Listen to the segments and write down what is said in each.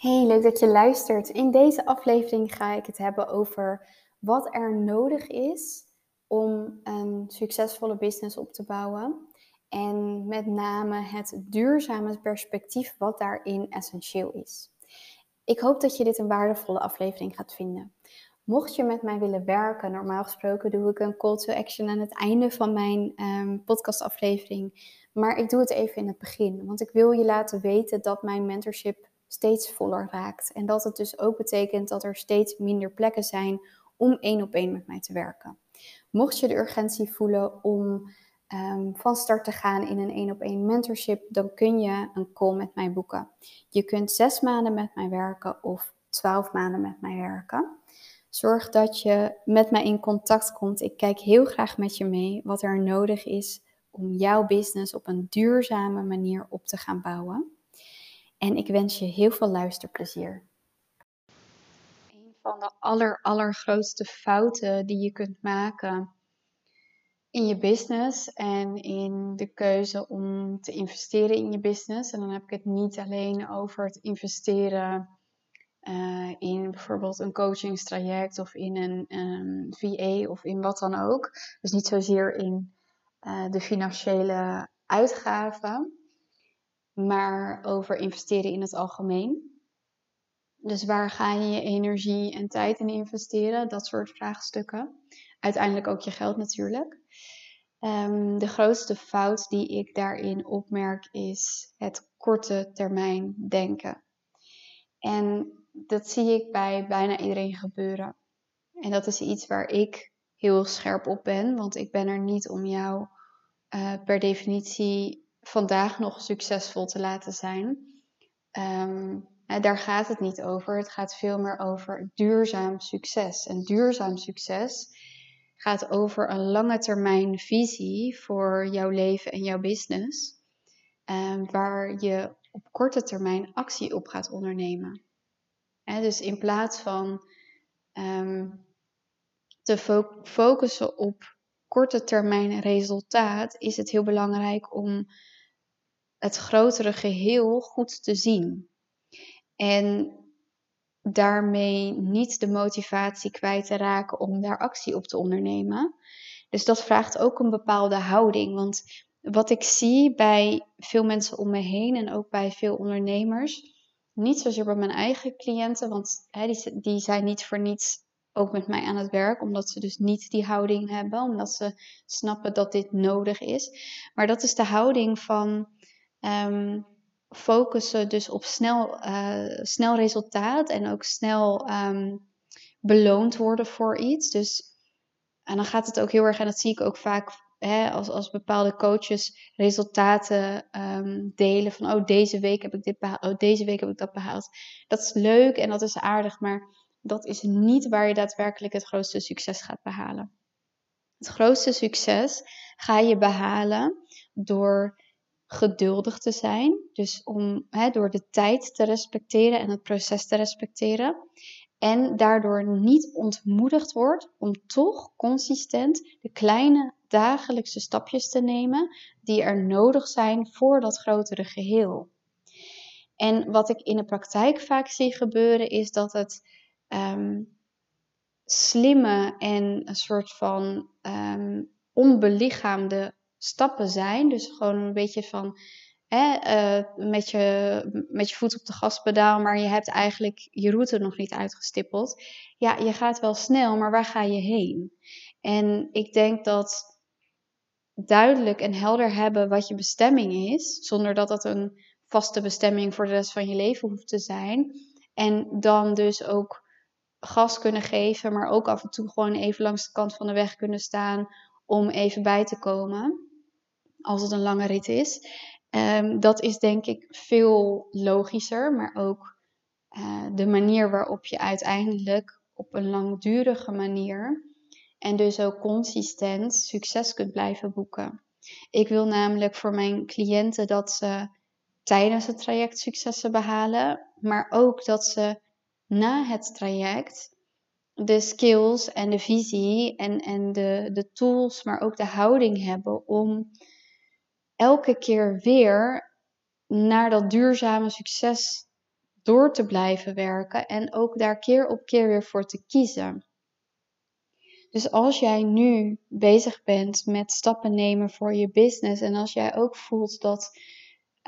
Hey, leuk dat je luistert. In deze aflevering ga ik het hebben over wat er nodig is om een succesvolle business op te bouwen. En met name het duurzame perspectief wat daarin essentieel is. Ik hoop dat je dit een waardevolle aflevering gaat vinden. Mocht je met mij willen werken, normaal gesproken doe ik een call to action aan het einde van mijn um, podcastaflevering. Maar ik doe het even in het begin, want ik wil je laten weten dat mijn mentorship steeds voller raakt. En dat het dus ook betekent dat er steeds minder plekken zijn om één op één met mij te werken. Mocht je de urgentie voelen om um, van start te gaan in een één op één mentorship, dan kun je een call met mij boeken. Je kunt zes maanden met mij werken of twaalf maanden met mij werken. Zorg dat je met mij in contact komt. Ik kijk heel graag met je mee wat er nodig is om jouw business op een duurzame manier op te gaan bouwen. En ik wens je heel veel luisterplezier. Een van de aller, allergrootste fouten die je kunt maken in je business en in de keuze om te investeren in je business. En dan heb ik het niet alleen over het investeren uh, in bijvoorbeeld een coachingstraject of in een um, VA of in wat dan ook. Dus niet zozeer in uh, de financiële uitgaven maar over investeren in het algemeen. Dus waar ga je je energie en tijd in investeren? Dat soort vraagstukken. Uiteindelijk ook je geld natuurlijk. Um, de grootste fout die ik daarin opmerk is het korte termijn denken. En dat zie ik bij bijna iedereen gebeuren. En dat is iets waar ik heel scherp op ben, want ik ben er niet om jou uh, per definitie vandaag nog succesvol te laten zijn. Um, daar gaat het niet over. Het gaat veel meer over duurzaam succes. En duurzaam succes gaat over een lange termijn visie voor jouw leven en jouw business. Um, waar je op korte termijn actie op gaat ondernemen. dus in plaats van um, te fo focussen op korte termijn resultaat, is het heel belangrijk om het grotere geheel goed te zien. En daarmee niet de motivatie kwijt te raken om daar actie op te ondernemen. Dus dat vraagt ook een bepaalde houding. Want wat ik zie bij veel mensen om me heen en ook bij veel ondernemers, niet zozeer bij mijn eigen cliënten, want die, die zijn niet voor niets ook met mij aan het werk, omdat ze dus niet die houding hebben, omdat ze snappen dat dit nodig is. Maar dat is de houding van um, focussen dus op snel, uh, snel resultaat en ook snel um, beloond worden voor iets. Dus, en dan gaat het ook heel erg, en dat zie ik ook vaak hè, als, als bepaalde coaches resultaten um, delen van, oh deze week heb ik dit behaald, oh deze week heb ik dat behaald. Dat is leuk en dat is aardig, maar dat is niet waar je daadwerkelijk het grootste succes gaat behalen. Het grootste succes ga je behalen door geduldig te zijn. Dus om hè, door de tijd te respecteren en het proces te respecteren. En daardoor niet ontmoedigd wordt om toch consistent de kleine dagelijkse stapjes te nemen die er nodig zijn voor dat grotere geheel. En wat ik in de praktijk vaak zie gebeuren is dat het um, slimme en een soort van um, onbelichaamde stappen zijn. Dus gewoon een beetje van hè, uh, met, je, met je voet op de gaspedaal, maar je hebt eigenlijk je route nog niet uitgestippeld. Ja, je gaat wel snel, maar waar ga je heen? En ik denk dat duidelijk en helder hebben wat je bestemming is, zonder dat dat een vaste bestemming voor de rest van je leven hoeft te zijn. En dan dus ook gas kunnen geven, maar ook af en toe gewoon even langs de kant van de weg kunnen staan om even bij te komen als het een lange rit is. Um, dat is denk ik veel logischer, maar ook uh, de manier waarop je uiteindelijk op een langdurige manier en dus ook consistent succes kunt blijven boeken. Ik wil namelijk voor mijn cliënten dat ze tijdens het traject successen behalen, maar ook dat ze na het traject de skills en de visie en, en de, de tools, maar ook de houding hebben om elke keer weer naar dat duurzame succes door te blijven werken en ook daar keer op keer weer voor te kiezen. Dus als jij nu bezig bent met stappen nemen voor je business en als jij ook voelt dat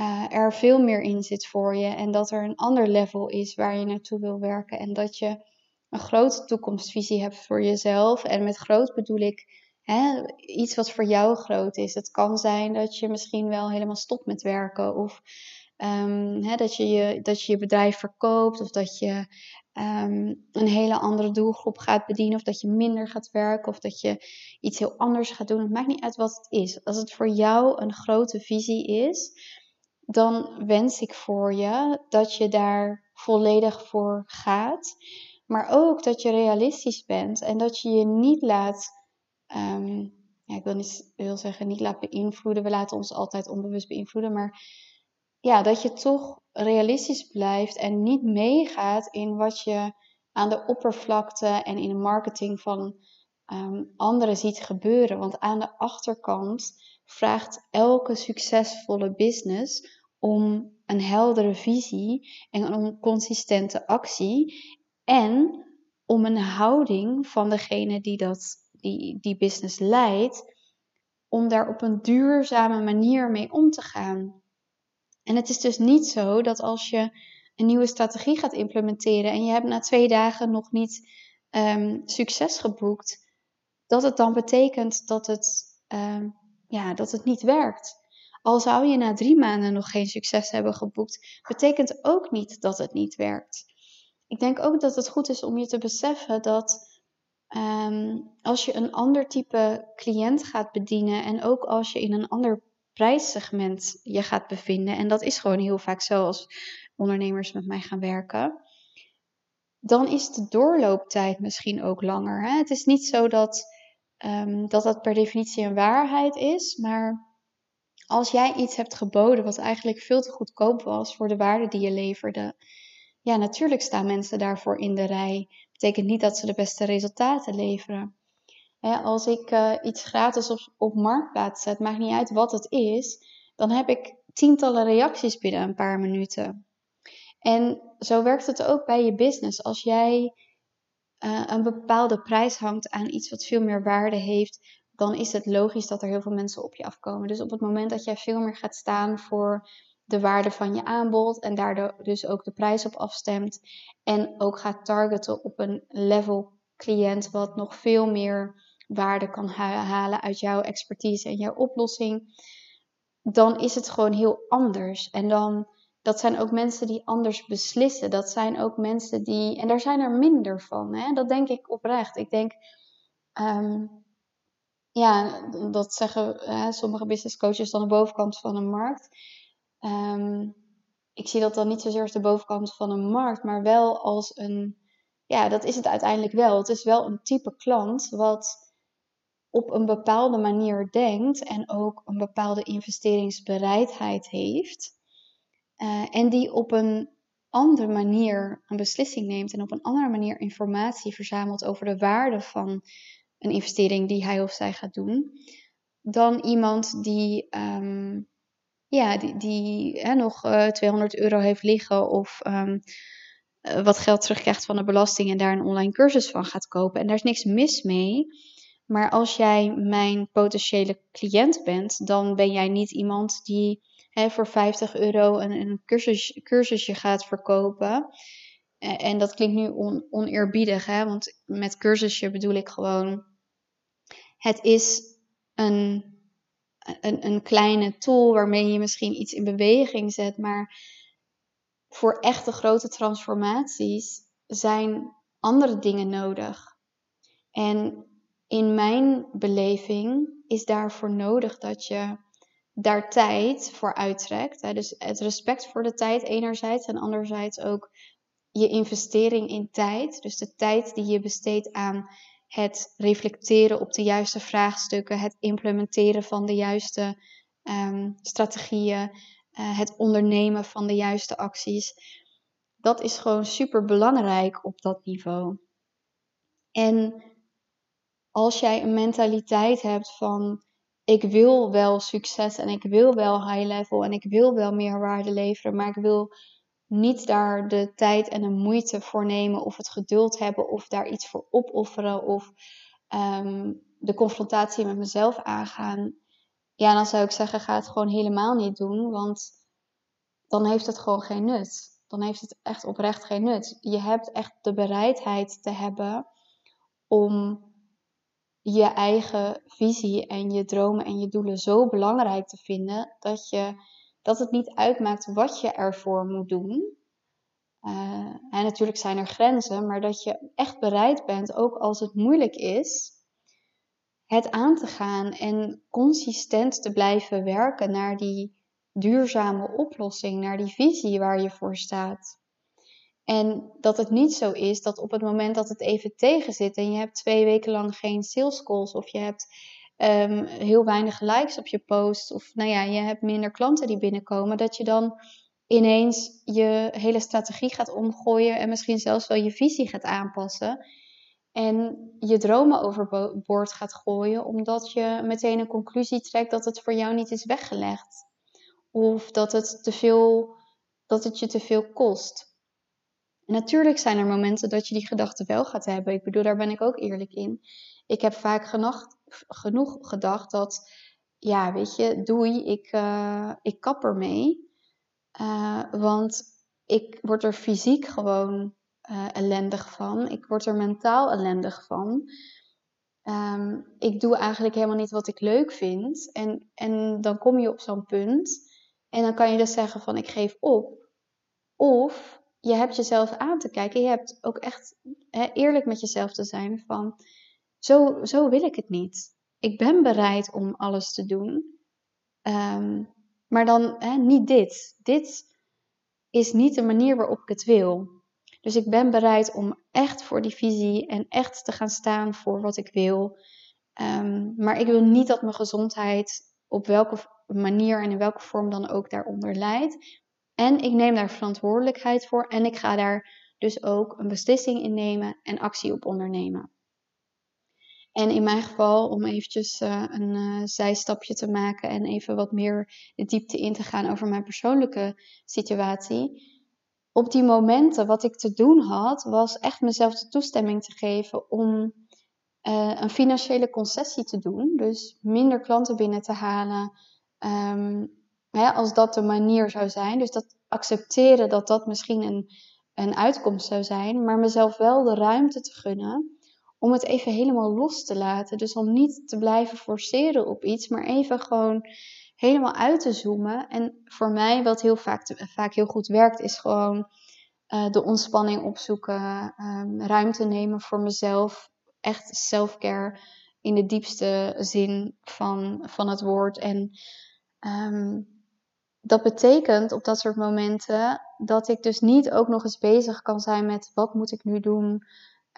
uh, er veel meer in zit voor je en dat er een ander level is waar je naartoe wil werken en dat je een grote toekomstvisie hebt voor jezelf. En met groot bedoel ik hè, iets wat voor jou groot is. Het kan zijn dat je misschien wel helemaal stopt met werken of um, hè, dat, je je, dat je je bedrijf verkoopt of dat je um, een hele andere doelgroep gaat bedienen of dat je minder gaat werken of dat je iets heel anders gaat doen. Het maakt niet uit wat het is. Als het voor jou een grote visie is, dan wens ik voor je dat je daar volledig voor gaat. Maar ook dat je realistisch bent en dat je je niet laat, um, ja, ik wil niet wil zeggen niet laat beïnvloeden. We laten ons altijd onbewust beïnvloeden. Maar ja, dat je toch realistisch blijft en niet meegaat in wat je aan de oppervlakte en in de marketing van um, anderen ziet gebeuren. Want aan de achterkant vraagt elke succesvolle business om een heldere visie en om consistente actie en om een houding van degene die dat, die, die business leidt, om daar op een duurzame manier mee om te gaan. En het is dus niet zo dat als je een nieuwe strategie gaat implementeren en je hebt na twee dagen nog niet um, succes geboekt, dat het dan betekent dat het, um, ja, dat het niet werkt. Al zou je na drie maanden nog geen succes hebben geboekt, betekent ook niet dat het niet werkt. Ik denk ook dat het goed is om je te beseffen dat um, als je een ander type cliënt gaat bedienen en ook als je in een ander prijssegment je gaat bevinden, en dat is gewoon heel vaak zo als ondernemers met mij gaan werken, dan is de doorlooptijd misschien ook langer. Hè? Het is niet zo dat, um, dat dat per definitie een waarheid is, maar als jij iets hebt geboden wat eigenlijk veel te goedkoop was voor de waarde die je leverde, ja, natuurlijk staan mensen daarvoor in de rij. Betekent niet dat ze de beste resultaten leveren. als ik uh, iets gratis op, marktplaats zet, maakt niet uit wat het is, dan heb ik tientallen reacties binnen een paar minuten. En zo werkt het ook bij je business. Als jij uh, een bepaalde prijs hangt aan iets wat veel meer waarde heeft, dan is het logisch dat er heel veel mensen op je afkomen. Dus op het moment dat jij veel meer gaat staan voor de waarde van je aanbod en daardoor dus ook de prijs op afstemt en ook gaat targeten op een level cliënt wat nog veel meer waarde kan halen uit jouw expertise en jouw oplossing, dan is het gewoon heel anders. En dan, dat zijn ook mensen die anders beslissen. Dat zijn ook mensen die, en daar zijn er minder van. Hè? Dat denk ik oprecht. Ik denk, um, ja, dat zeggen sommige business coaches dan de bovenkant van een markt. Ehm, ik zie dat dan niet zozeer als de bovenkant van een markt, maar wel als een, ja, dat is het uiteindelijk wel. Het is wel een type klant wat op een bepaalde manier denkt en ook een bepaalde investeringsbereidheid heeft. Uh, en die op een andere manier een beslissing neemt en op een andere manier informatie verzamelt over de waarde van een investering die hij of zij gaat doen, dan iemand die, um, ja, die, die hè, nog uh, eh, 200 euro heeft liggen of um, wat geld terugkrijgt van de belasting en daar een online cursus van gaat kopen. En daar is niks mis mee. Maar als jij mijn potentiële cliënt bent, dan ben jij niet iemand die hè, voor 50 euro een, een cursus, cursusje gaat verkopen. En dat klinkt nu on, oneerbiedig, hè? want met cursusje bedoel ik gewoon het is een, een, een kleine tool waarmee je misschien iets in beweging zet, maar voor echte grote transformaties zijn andere dingen nodig. En in mijn beleving is daarvoor nodig dat je daar tijd voor uittrekt. Dus het respect voor de tijd enerzijds en anderzijds ook je investering in tijd. Dus de tijd die je besteedt aan het reflecteren op de juiste vraagstukken, het implementeren van de juiste um, strategieën, uh, het ondernemen van de juiste acties. Dat is gewoon super belangrijk op dat niveau. En als jij een mentaliteit hebt van ik wil wel succes en ik wil wel high level en ik wil wel meer waarde leveren, maar ik wil niet daar de tijd en de moeite voor nemen, of het geduld hebben, of daar iets voor opofferen, of ehm, de confrontatie met mezelf aangaan, ja, dan zou ik zeggen, ga het gewoon helemaal niet doen, want dan heeft het gewoon geen nut. Dan heeft het echt oprecht geen nut. Je hebt echt de bereidheid te hebben om je eigen visie en je dromen en je doelen zo belangrijk te vinden dat, je, dat het niet uitmaakt wat je ervoor moet doen. Uh, en natuurlijk zijn er grenzen, maar dat je echt bereid bent, ook als het moeilijk is, het aan te gaan en consistent te blijven werken naar die duurzame oplossing, naar die visie waar je voor staat. En dat het niet zo is dat op het moment dat het even tegen zit en je hebt twee weken lang geen sales calls of je hebt um, heel weinig likes op je post of nou ja, je hebt minder klanten die binnenkomen, dat je dan ineens je hele strategie gaat omgooien en misschien zelfs wel je visie gaat aanpassen. En je dromen overboord gaat gooien omdat je meteen een conclusie trekt dat het voor jou niet is weggelegd. Of dat het, te veel, dat het je te veel kost. Natuurlijk zijn er momenten dat je die gedachten wel gaat hebben. Ik bedoel, daar ben ik ook eerlijk in. Ik heb vaak genoeg, genoeg gedacht dat, ja, weet je, doei, ik, uh, ik kap ermee. Uh, want ik word er fysiek gewoon uh, ellendig van. Ik word er mentaal ellendig van. Um, ik doe eigenlijk helemaal niet wat ik leuk vind. En, en dan kom je op zo'n punt. En dan kan je dus zeggen van ik geef op. Of je hebt jezelf aan te kijken. Je hebt ook echt eerlijk met jezelf te zijn van zo, zo wil ik het niet. Ik ben bereid om alles te doen. Um, maar dan hè, niet dit. Dit is niet de manier waarop ik het wil. Dus ik ben bereid om echt voor die visie en echt te gaan staan voor wat ik wil. Um, maar ik wil niet dat mijn gezondheid op welke manier en in welke vorm dan ook daaronder leidt. En ik neem daar verantwoordelijkheid voor en ik ga daar dus ook een beslissing in nemen en actie op ondernemen. En in mijn geval, om eventjes uh, een uh, zijstapje te maken en even wat meer de diepte in te gaan over mijn persoonlijke situatie. Op die momenten wat ik te doen had, was echt mezelf de toestemming te geven om uh, een financiële concessie te doen. Dus minder klanten binnen te halen, um, Hè, als dat de manier zou zijn. Dus dat accepteren dat dat misschien een, een uitkomst zou zijn. Maar mezelf wel de ruimte te gunnen om het even helemaal los te laten. Dus om niet te blijven forceren op iets, maar even gewoon helemaal uit te zoomen. En voor mij, wat heel vaak, vaak heel goed werkt, is gewoon uh, de ontspanning opzoeken, um, ruimte nemen voor mezelf. Echt self-care in de diepste zin van, van het woord. En um, dat betekent op dat soort momenten dat ik dus niet ook nog eens bezig kan zijn met wat moet ik nu doen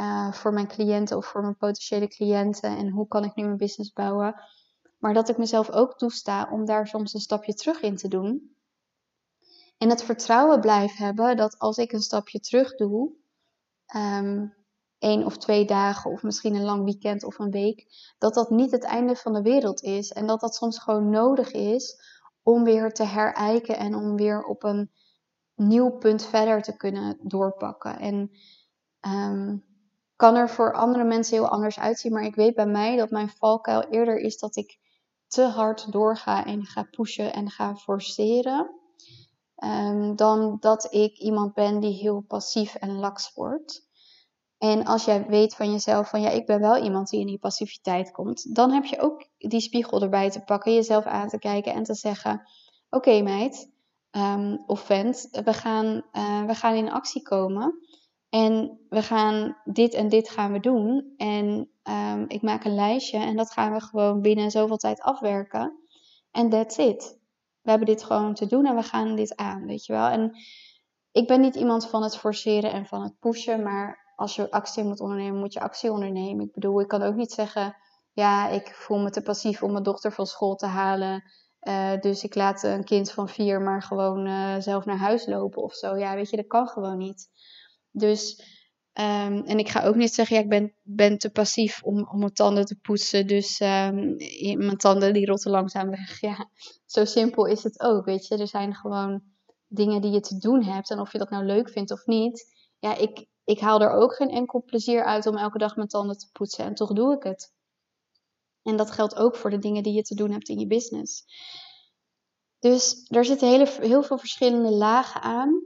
uh, voor mijn cliënten of voor mijn potentiële cliënten en hoe kan ik nu mijn business bouwen. Maar dat ik mezelf ook toesta om daar soms een stapje terug in te doen. En het vertrouwen blijf hebben dat als ik een stapje terug doe, um, één of twee dagen of misschien een lang weekend of een week, dat dat niet het einde van de wereld is. En dat dat soms gewoon nodig is om weer te herijken en om weer op een nieuw punt verder te kunnen doorpakken. En um, kan er voor andere mensen heel anders uitzien, maar ik weet bij mij dat mijn valkuil eerder is dat ik te hard doorga en ga pushen en ga forceren. Um, dan dat ik iemand ben die heel passief en laks wordt. En als jij weet van jezelf van ja, ik ben wel iemand die in die passiviteit komt, dan heb je ook die spiegel erbij te pakken, jezelf aan te kijken en te zeggen: Oké, meid um, of vent, we gaan, uh, we gaan in actie komen. En we gaan dit en dit gaan we doen. En um, ik maak een lijstje en dat gaan we gewoon binnen zoveel tijd afwerken. En that's it. We hebben dit gewoon te doen en we gaan dit aan, weet je wel. En ik ben niet iemand van het forceren en van het pushen, maar als je actie moet ondernemen, moet je actie ondernemen. Ik bedoel, ik kan ook niet zeggen, ja, ik voel me te passief om mijn dochter van school te halen. Uh, dus ik laat een kind van vier maar gewoon uh, zelf naar huis lopen of zo. Ja, weet je, dat kan gewoon niet. Dus, um, en ik ga ook niet zeggen, ja, ik ben, ben te passief om, om mijn tanden te poetsen. Dus um, mijn tanden die rotten langzaam weg. Ja, zo simpel is het ook, weet je. Er zijn gewoon dingen die je te doen hebt. En of je dat nou leuk vindt of niet. Ja, ik, ik haal er ook geen enkel plezier uit om elke dag mijn tanden te poetsen. En toch doe ik het. En dat geldt ook voor de dingen die je te doen hebt in je business. Dus er zitten hele, heel veel verschillende lagen aan.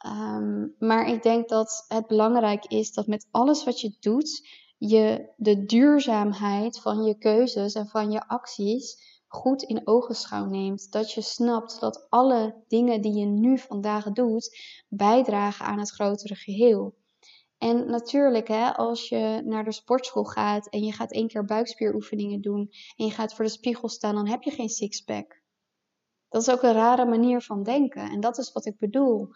Ehm, maar ik denk dat het belangrijk is dat met alles wat je doet, je de duurzaamheid van je keuzes en van je acties goed in ogenschouw neemt. Dat je snapt dat alle dingen die je nu vandaag doet, bijdragen aan het grotere geheel. En natuurlijk, hè, als je naar de sportschool gaat en je gaat één keer buikspieroefeningen doen en je gaat voor de spiegel staan, dan heb je geen sixpack. Dat is ook een rare manier van denken. En dat is wat ik bedoel.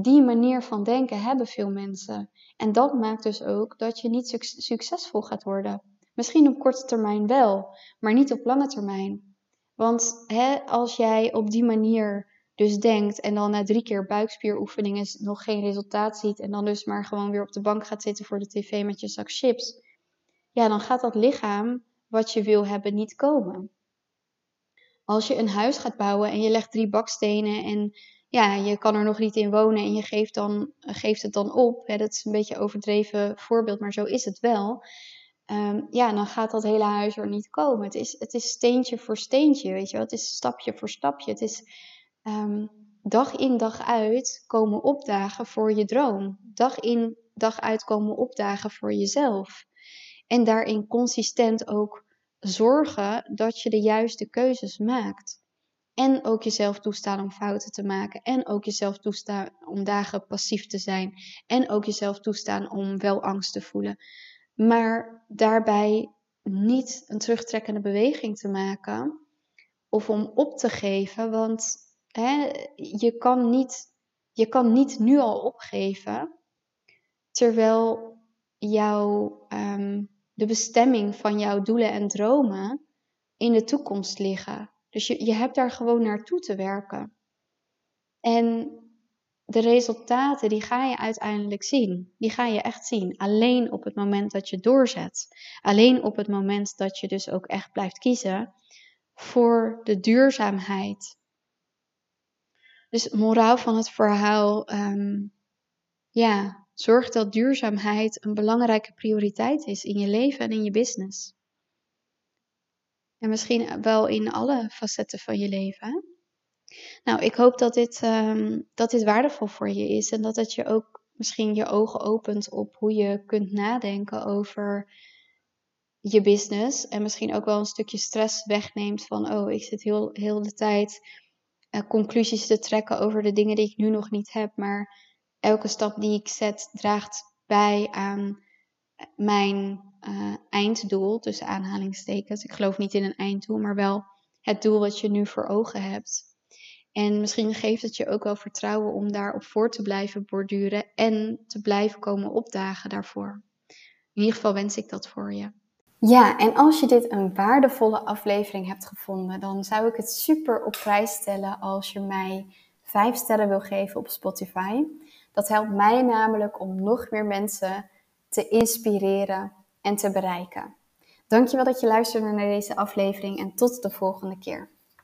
Die manier van denken hebben veel mensen. En dat maakt dus ook dat je niet succesvol gaat worden. Misschien op korte termijn wel, maar niet op lange termijn. Want hè, als jij op die manier dus denkt en dan na drie keer buikspieroefeningen nog geen resultaat ziet en dan dus maar gewoon weer op de bank gaat zitten voor de tv met je zak chips, ja, dan gaat dat lichaam wat je wil hebben niet komen. Als je een huis gaat bouwen en je legt drie bakstenen en ja, je kan er nog niet in wonen en je geeft, dan, geeft het dan op. Dat is een beetje een overdreven voorbeeld, maar zo is het wel. Ehm, ja, dan gaat dat hele huis er niet komen. Het is, het is steentje voor steentje, weet je wel. Het is stapje voor stapje. Het is Ehm, dag in dag uit komen opdagen voor je droom. Dag in dag uit komen opdagen voor jezelf. En daarin consistent ook zorgen dat je de juiste keuzes maakt. En ook jezelf toestaan om fouten te maken. En ook jezelf toestaan om dagen passief te zijn. En ook jezelf toestaan om wel angst te voelen. Maar daarbij niet een terugtrekkende beweging te maken. Of om op te geven. Want hè, je, kan niet, je kan niet nu al opgeven, terwijl jouw, ehm, de bestemming van jouw doelen en dromen in de toekomst liggen. Dus je, je hebt daar gewoon naartoe te werken. En de resultaten, die ga je uiteindelijk zien. Die ga je echt zien. Alleen op het moment dat je doorzet. Alleen op het moment dat je dus ook echt blijft kiezen voor de duurzaamheid dus moraal van het verhaal, ehm, ja, zorg dat duurzaamheid een belangrijke prioriteit is in je leven en in je business. En misschien wel in alle facetten van je leven. Nou, ik hoop dat dit, um, dat dit waardevol voor je is en dat het je ook misschien je ogen opent op hoe je kunt nadenken over je business. En misschien ook wel een stukje stress wegneemt van, oh, ik zit heel, heel de tijd uh, conclusies te trekken over de dingen die ik nu nog niet heb. Maar elke stap die ik zet draagt bij aan eh, mijn uh, einddoel, tussen aanhalingstekens. Ik geloof niet in een einddoel, maar wel het doel wat je nu voor ogen hebt. En misschien geeft het je ook wel vertrouwen om daarop voor te blijven borduren en te blijven komen opdagen daarvoor. In ieder geval wens ik dat voor je. Ja, en als je dit een waardevolle aflevering hebt gevonden, dan zou ik het super op prijs stellen als je mij 5 sterren wil geven op Spotify. Dat helpt mij namelijk om nog meer mensen te inspireren en te bereiken. Dankjewel dat je luisterde naar deze aflevering en tot de volgende keer.